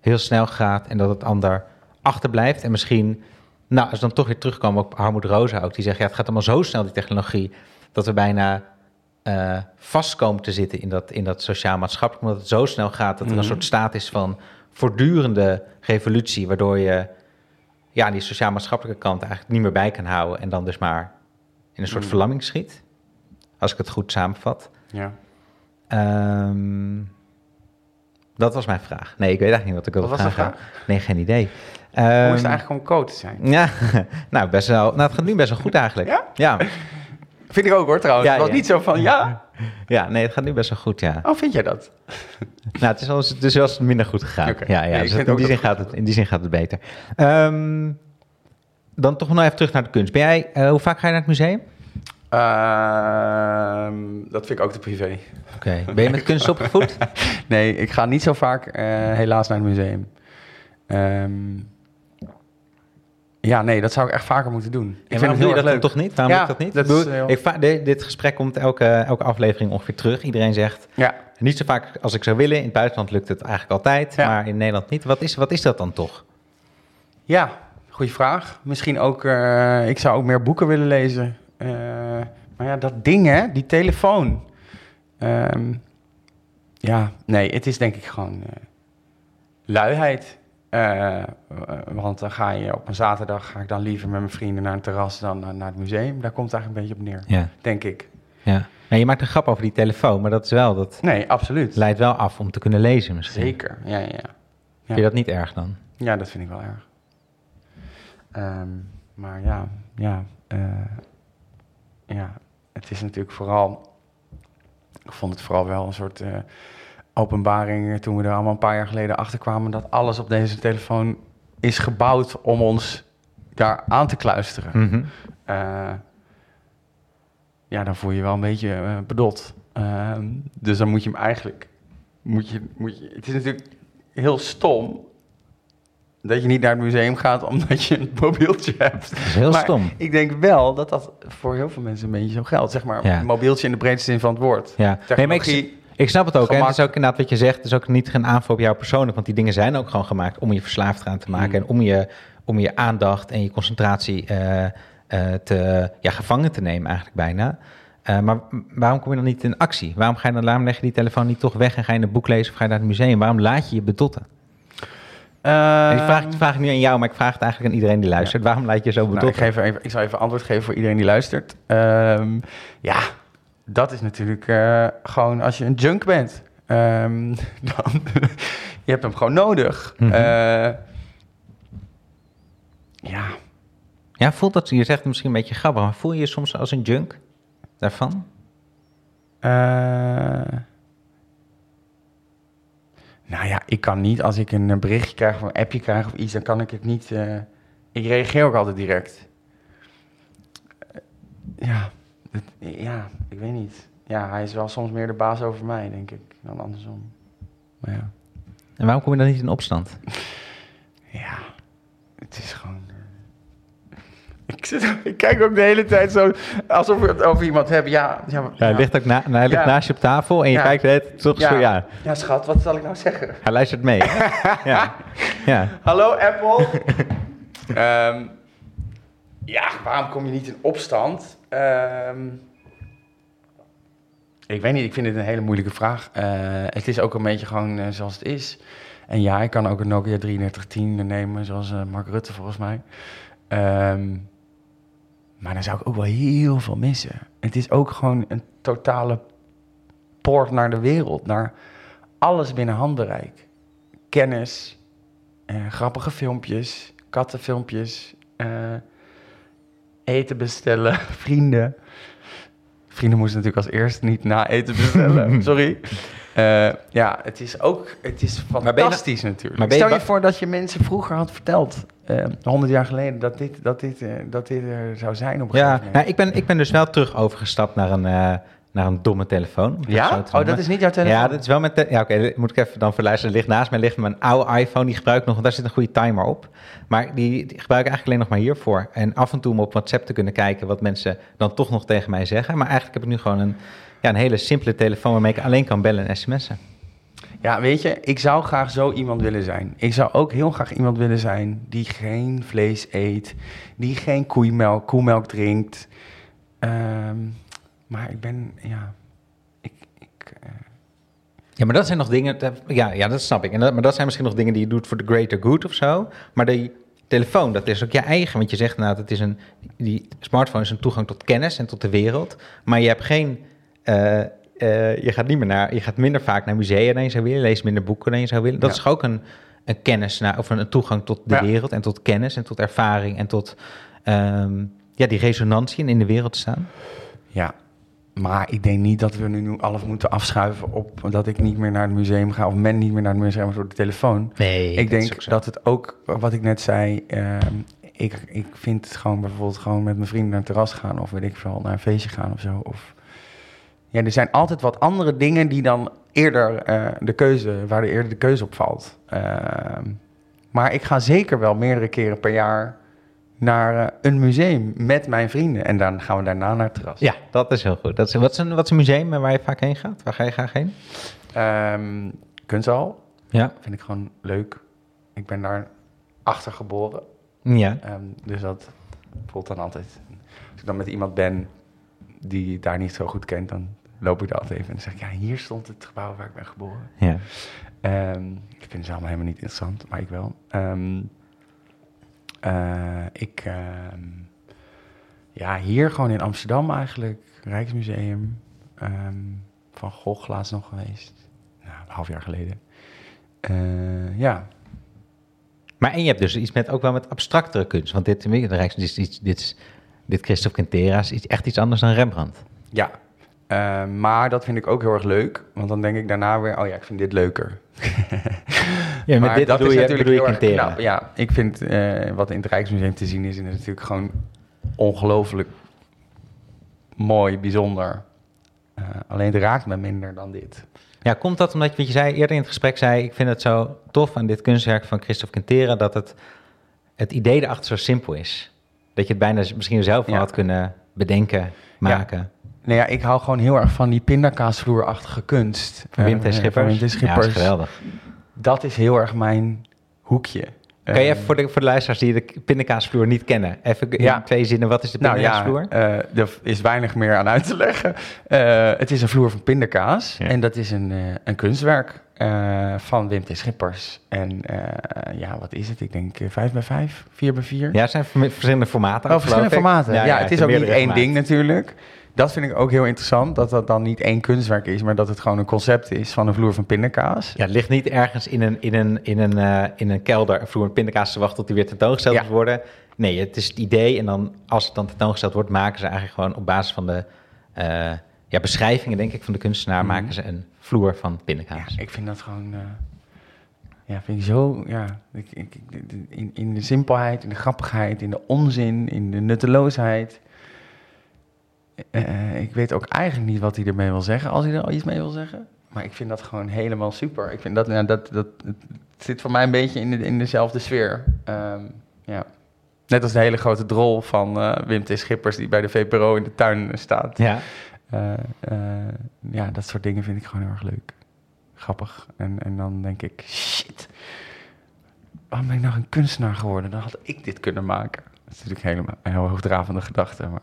heel snel gaat en dat het ander achterblijft. En misschien, nou, als we dan toch weer terugkomen op Harmoed Rosa ook. Die zegt, ja, het gaat allemaal zo snel, die technologie, dat we bijna eh, vast komen te zitten in dat, in dat sociaal-maatschappelijk. Omdat het zo snel gaat dat er een Mhm. soort staat is van voortdurende revolutie. Waardoor je ja, die sociaal-maatschappelijke kant eigenlijk niet meer bij kan houden. En dan dus maar in een soort Mm. verlamming schiet. Als ik het goed samenvat. Ja. Ehm, dat was mijn vraag. Nee, ik weet eigenlijk niet wat ik wilde Wat was vragen. vraag? Nee, geen idee. Hoe is Ehm, het eigenlijk om coach te zijn? Ja, nou, best wel, nou, het gaat nu best wel goed eigenlijk. Ja? Ja, Vind ik ook hoor trouwens. Ja, Het was ja. niet zo van ja. ja, nee, het gaat nu best wel goed, ja. Oh, vind jij dat? Nou, het is het is wel minder goed gegaan. Ja, ja Nee, dus in, die zin gaat het, in die zin gaat het beter. Ehm, dan toch nog even terug naar de kunst. Ben jij, eh, hoe vaak ga je naar het museum? Ehm, dat vind ik ook te privé. Oké. Ben je met kunst opgevoed? Nee, ik ga niet zo vaak eh, helaas naar het museum. Ehm, ja, nee, dat zou ik echt vaker moeten doen. Ik En vind waarom het doe heel erg dat leuk. toch niet? Waarom Ja, doe je dat niet? dat Ik is ik de- dit gesprek komt elke, elke aflevering ongeveer terug. Iedereen zegt, Ja, niet zo vaak als ik zou willen. In het buitenland lukt het eigenlijk altijd, Ja. maar in Nederland niet. Wat is, wat is dat dan toch? ja goede vraag. Misschien ook, eh, ik zou ook meer boeken willen lezen. Eh, maar ja, dat ding hè, die telefoon. Ehm, ja, nee, het is denk ik gewoon eh, luiheid. Eh, eh, want dan ga je op een zaterdag, ga ik dan liever met mijn vrienden naar een terras dan eh, naar het museum. Daar komt het eigenlijk een beetje op neer, Ja. denk ik. ja. Nou, je maakt een grap over die telefoon, maar dat is wel, dat Nee, absoluut. leidt wel af om te kunnen lezen misschien. Zeker, ja, ja, ja. Vind je dat niet erg dan? Ja, dat vind ik wel erg. Ehm, maar ja, ja, ja. het is natuurlijk vooral... Ik vond het vooral wel een soort openbaring... toen we er allemaal een paar jaar geleden achter kwamen... dat alles op deze telefoon is gebouwd om ons daar aan te kluisteren. Mhm. Eh, ja, dan voel je je wel een beetje eh bedot. Ehm, dus dan moet je hem eigenlijk... Moet je, moet je, het is natuurlijk heel stom dat je niet naar het museum gaat omdat je een mobieltje hebt. Dat is heel Maar stom. Ik denk wel dat dat voor heel veel mensen een beetje zo geldt. Zeg maar, Ja. een mobieltje in de breedste zin van het woord. Ja. Nee, maar ik, ik snap het ook. En het is ook inderdaad wat je zegt. Het is ook niet geen aanval op jou persoonlijk. Want die dingen zijn ook gewoon gemaakt om je verslaafd aan te maken. Mm. En om je, om je aandacht en je concentratie eh, eh, te, ja, gevangen te nemen eigenlijk bijna. Eh, maar waarom kom je dan niet in actie? Waarom, ga je dan, waarom leg je die telefoon niet toch weg en ga je een boek lezen of ga je naar het museum? Waarom laat je je bedotten? En die vraag, die vraag ik nu aan jou, maar ik vraag het eigenlijk aan iedereen die luistert. Waarom laat je je zo Nou, ik, bedotten? geef even, ik zal even antwoord geven voor iedereen die luistert. Ehm, ja, dat is natuurlijk eh, gewoon als je een junk bent. ehm, dan, je hebt hem gewoon nodig. Mhm. Eh, ja, Ja, voelt dat, je zegt het misschien een beetje grappig, maar voel je je soms als een junk daarvan? Eh, nou ja, ik kan niet als ik een berichtje krijg of een appje krijg of iets, dan kan ik het niet. ik reageer ook altijd direct. Ja, ja, ik weet niet. Ja, hij is wel soms meer de baas over mij, denk ik, dan andersom. Maar ja, En waarom kom je dan niet in opstand? ja het is gewoon. eh, ik, zit, ik kijk ook de hele tijd zo alsof we het over iemand hebben. Ja, ja, Ja, hij ligt ook na, hij ligt Ja. naast je op tafel en je kijkt het toch zo, ja. ja, schat, wat zal ik nou zeggen? Hij luistert mee. ja. Hallo Apple. Ehm, ja, waarom kom je niet in opstand? Ehm, ik weet niet, ik vind het een hele moeilijke vraag. Eh, het is ook een beetje gewoon eh, zoals het is. En ja, ik kan ook een Nokia 3310 nemen, zoals eh, Mark Rutte volgens mij. Ehm, maar dan zou ik ook wel heel veel missen. Het is ook gewoon een totale poort naar de wereld, naar alles binnen handbereik. Kennis, grappige filmpjes, kattenfilmpjes, eten bestellen, vrienden. Vrienden moesten natuurlijk als eerst niet na eten bestellen, sorry. Eh, ja, het is ook, het is je fantastisch natuurlijk. maar je Stel je voor dat je mensen vroeger had verteld, eh, honderd jaar geleden, dat dit, dat dit, eh, dat dit er zou zijn op een Ja, gegeven moment. nou, ik, ben, ik ben dus wel terug overgestapt naar een, naar een domme telefoon. ja? Oh, dat is niet jouw telefoon? Ja, dat is wel mijn... ja, oké, moet ik even dan verluisteren. Er ligt naast mij ligt mijn oude iPhone. Die gebruik ik nog, want daar zit een goede timer op. Maar die, die gebruik ik eigenlijk alleen nog maar hiervoor. En af en toe om op WhatsApp te kunnen kijken wat mensen dan toch nog tegen mij zeggen. Maar eigenlijk heb ik nu gewoon een, ja, een hele simpele telefoon waarmee ik alleen kan bellen en sms'en. Ja, weet je, ik zou graag zo iemand willen zijn. Ik zou ook heel graag iemand willen zijn die geen vlees eet, die geen koeimelk, koemelk drinkt. Ehm, maar ik ben, ja, ik, ik, eh, Ja, maar dat zijn nog dingen... dat- Ja, ja dat snap ik. En dat, maar dat zijn misschien nog dingen die je doet voor de greater good of zo. Maar die telefoon, dat is ook je eigen. Want je zegt inderdaad, het is een, die smartphone is een toegang tot kennis en tot de wereld. Maar je hebt geen... eh, eh, je, gaat niet meer naar, je gaat minder vaak naar musea dan je zou willen. Je leest minder boeken dan je zou willen. Dat Ja. is ook een, een kennis naar, of een, een toegang tot de Ja. wereld en tot kennis en tot ervaring en tot ehm, ja, die resonantie in de wereld staan. ja. Maar ik denk niet dat we nu alles moeten afschuiven op dat ik niet meer naar het museum ga of men niet meer naar het museum door de telefoon. Nee, ik denk dat het ook, wat ik net zei, ehm, ik, ik vind het gewoon bijvoorbeeld gewoon met mijn vrienden naar het terras gaan of weet ik veel, naar een feestje gaan of zo. Of, ja, er zijn altijd wat andere dingen die dan eerder eh, de keuze, waar er eerder de keuze op valt. Ehm, maar ik ga zeker wel meerdere keren per jaar naar eh, een museum met mijn vrienden en dan gaan we daarna naar het terras. Ja, dat is heel goed. Dat is, wat, is een, wat is een museum waar je vaak heen gaat? Waar ga je graag heen? Ehm, kunsthal Ja. vind ik gewoon leuk. Ik ben daar achter geboren. Ja. Ehm, dus dat voelt dan altijd. Als ik dan met iemand ben die daar niet zo goed kent, dan loop ik daar altijd even en dan zeg ik, ja, hier stond het gebouw waar ik ben geboren. Ja. Ehm, ik vind ze allemaal helemaal niet interessant, maar ik wel. Eh, ik, ehm, ja, hier gewoon in Amsterdam eigenlijk, Rijksmuseum, ehm, Van Gogh laatst nog geweest, nou, een half jaar geleden. Eh, ja, Maar en je hebt dus iets met, ook wel met abstractere kunst. Want dit, de Rijks, dit, dit, is, dit Christophe Quintera is iets, echt iets anders dan Rembrandt. Ja, Eh, maar dat vind ik ook heel erg leuk. Want dan denk ik daarna weer, oh ja, ik vind dit leuker. Ja, met maar dit dat bedoel je, natuurlijk bedoel heel erg knap. Ja, ik vind eh, wat in het Rijksmuseum te zien is, is natuurlijk gewoon ongelooflijk mooi, bijzonder. Eh, alleen het raakt me minder dan dit. Ja, komt dat omdat, wat je zei eerder in het gesprek, zei ik vind het zo tof aan dit kunstwerk van Christophe Quintera dat het, het idee erachter zo simpel is. Dat je het bijna misschien zelf wel Ja. had kunnen bedenken, maken. Nou ja, ik hou gewoon heel erg van die pindakaasvloerachtige kunst. Van Wim T. Eh, Schippers. Ja, dat Schippers. is geweldig. Dat is heel erg mijn hoekje. Kan je Eh, even voor de, voor de luisteraars die de pindakaasvloer niet kennen, even in Ja. twee zinnen, wat is de Nou ja, pindakaasvloer? eh, er is weinig meer aan uit te leggen. Eh, het is een vloer van pindakaas. Ja. En dat is een, een kunstwerk van Wim T. Schippers. En ja, wat is het? Ik denk eh, 5 bij 5, 4 bij 4. ja, het zijn ver- verschillende formaten. Oh, verschillende formaten. Ja, het is ook niet één gemaakt. ding natuurlijk. Dat vind ik ook heel interessant, dat dat dan niet één kunstwerk is, maar dat het gewoon een concept is van een vloer van pindakaas. Ja, het ligt niet ergens in een, in een, in een, eh, in een kelder een vloer met pindakaas te wachten tot die weer tentoongesteld Ja. moet worden. Nee, het is het idee en dan als het dan tentoongesteld wordt, maken ze eigenlijk gewoon op basis van de eh, ja, beschrijvingen, denk ik, van de kunstenaar, Mhm. maken ze een vloer van Ja, pindakaas. ik vind dat gewoon. eh, ja, vind ik zo. Ja, ik, ik- in, in de simpelheid, in de grappigheid, in de onzin, in de nutteloosheid. Eh, ik weet ook eigenlijk niet wat hij ermee wil zeggen, als hij er al iets mee wil zeggen. Maar ik vind dat gewoon helemaal super. Ik vind dat, ja, dat, dat het zit voor mij een beetje in, de, in dezelfde sfeer. Ehm, ja. Net als de hele grote drol van eh, Wim T. Schippers die bij de VPRO in de tuin staat. Ja, Eh, eh, ja, dat soort dingen vind ik gewoon heel erg leuk. Grappig. En, en dan denk ik, shit. Waarom ben ik nou een kunstenaar geworden? Dan had ik dit kunnen maken. Dat is natuurlijk helemaal een heel hoogdravende gedachte. Maar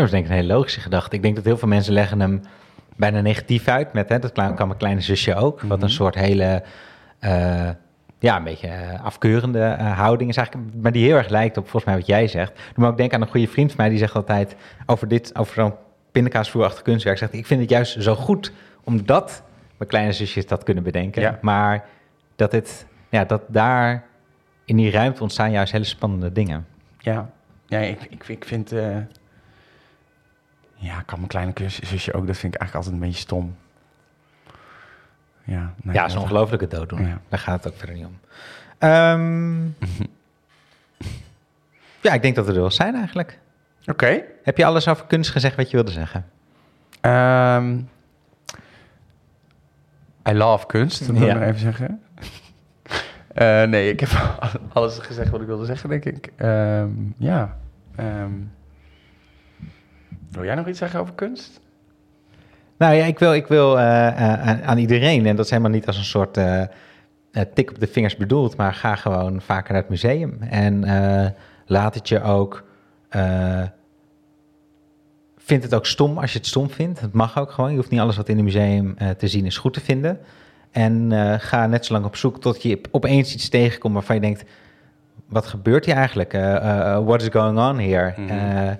dat is denk ik een hele logische gedachte. Ik denk dat heel veel mensen leggen hem bijna negatief uit met, hè, dat kan mijn kleine zusje ook, wat Mhm. een soort hele, eh, ja, een beetje eh, afkeurende eh, houding is eigenlijk, maar die heel erg lijkt op volgens mij wat jij zegt. Me ook denken aan een goede vriend van mij, die zegt altijd over dit, over zo'n pindakaasvloerachtig kunstwerk, zegt ik vind het juist zo goed, omdat mijn kleine zusjes dat kunnen bedenken, Ja. maar dat het, ja, dat daar in die ruimte ontstaan juist hele spannende dingen. ja, ja ik, ik, ik vind... ja, kan mijn kleine zusje ook. Dat vind ik eigenlijk altijd een beetje stom. Ja, nee, ja, is een ongelofelijke dooddoener. Ja. Daar gaat het ook verder niet om. Ehm, ja, ik denk dat we er wel zijn eigenlijk. Oké. Heb je alles over kunst gezegd wat je wilde zeggen? Ehm, I love kunst, dat wil ik Ja. even zeggen. Eh, nee, ik heb alles gezegd wat ik wilde zeggen, denk ik. Ehm, ja. Wil jij nog iets zeggen over kunst? Nou ja, ik wil, ik wil eh, eh, aan, aan iedereen, en dat is helemaal niet als een soort eh, tik op de vingers bedoeld, maar ga gewoon vaker naar het museum. En laat het je ook. vind het ook stom als je het stom vindt. Het mag ook gewoon. Je hoeft niet alles wat in een museum te zien is goed te vinden. En ga net zo lang op zoek tot je opeens iets tegenkomt waarvan je denkt: wat gebeurt hier eigenlijk? What is going on here? Eh,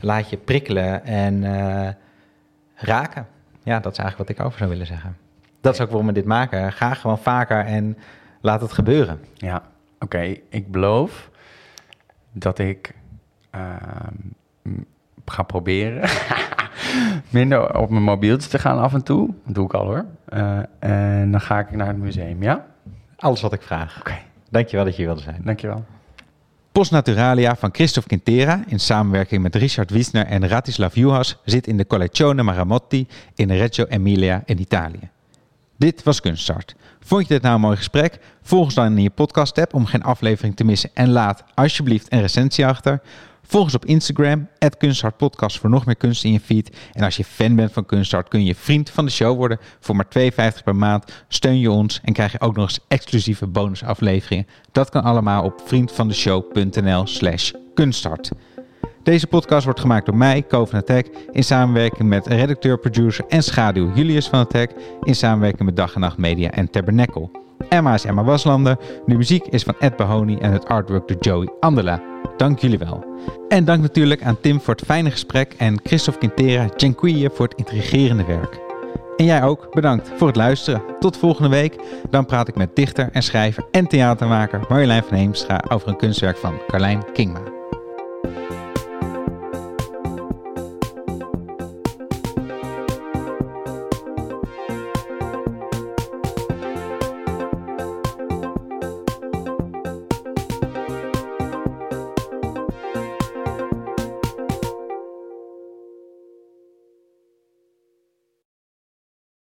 laat je prikkelen en eh, raken. Ja, dat is eigenlijk wat ik over zou willen zeggen. Dat is ook waarom we dit maken. Ga gewoon vaker en laat het gebeuren. Ja, oké. Ik beloof dat ik ehm, ga proberen minder op mijn mobieltje te gaan af en toe. Dat doe ik al hoor. Eh, en dan ga ik naar het museum, ja? Alles wat ik vraag. Oké, Dankjewel dat je hier wilde zijn. dankjewel. Post Naturalia van Christophe Quintera in samenwerking met Richard Wiesner en Ratislav Juhas zit in de Collezione Maramotti in Reggio Emilia in Italië. Dit was Kunststart. Vond je dit nou een mooi gesprek? Volg ons dan in je podcast app om geen aflevering te missen en laat alsjeblieft een recensie achter. Volg ons op Instagram, @kunstartpodcast voor nog meer kunst in je feed. En als je fan bent van Kunststart kun je vriend van de show worden. Voor maar 2,50 per maand steun je ons en krijg je ook nog eens exclusieve bonusafleveringen. Dat kan allemaal op vriendvandeshow.nl slash kunststart. Deze podcast wordt gemaakt door mij, Ko van Hek, in samenwerking met redacteur, producer en schaduw Julius van het Hek, in samenwerking met Dag en Nacht Media en Tabernacle. Emma is Emma Waslander, de muziek is van Ed Bahoni en het artwork door Joey Andela. Dank jullie wel. En dank natuurlijk aan Tim voor het fijne gesprek en Christophe Quintera Genquille voor het intrigerende werk. En jij ook, bedankt voor het luisteren. Tot volgende week. Dan praat ik met dichter en schrijver en theatermaker Marjolein van Heemstra over een kunstwerk van Carlijn Kingma.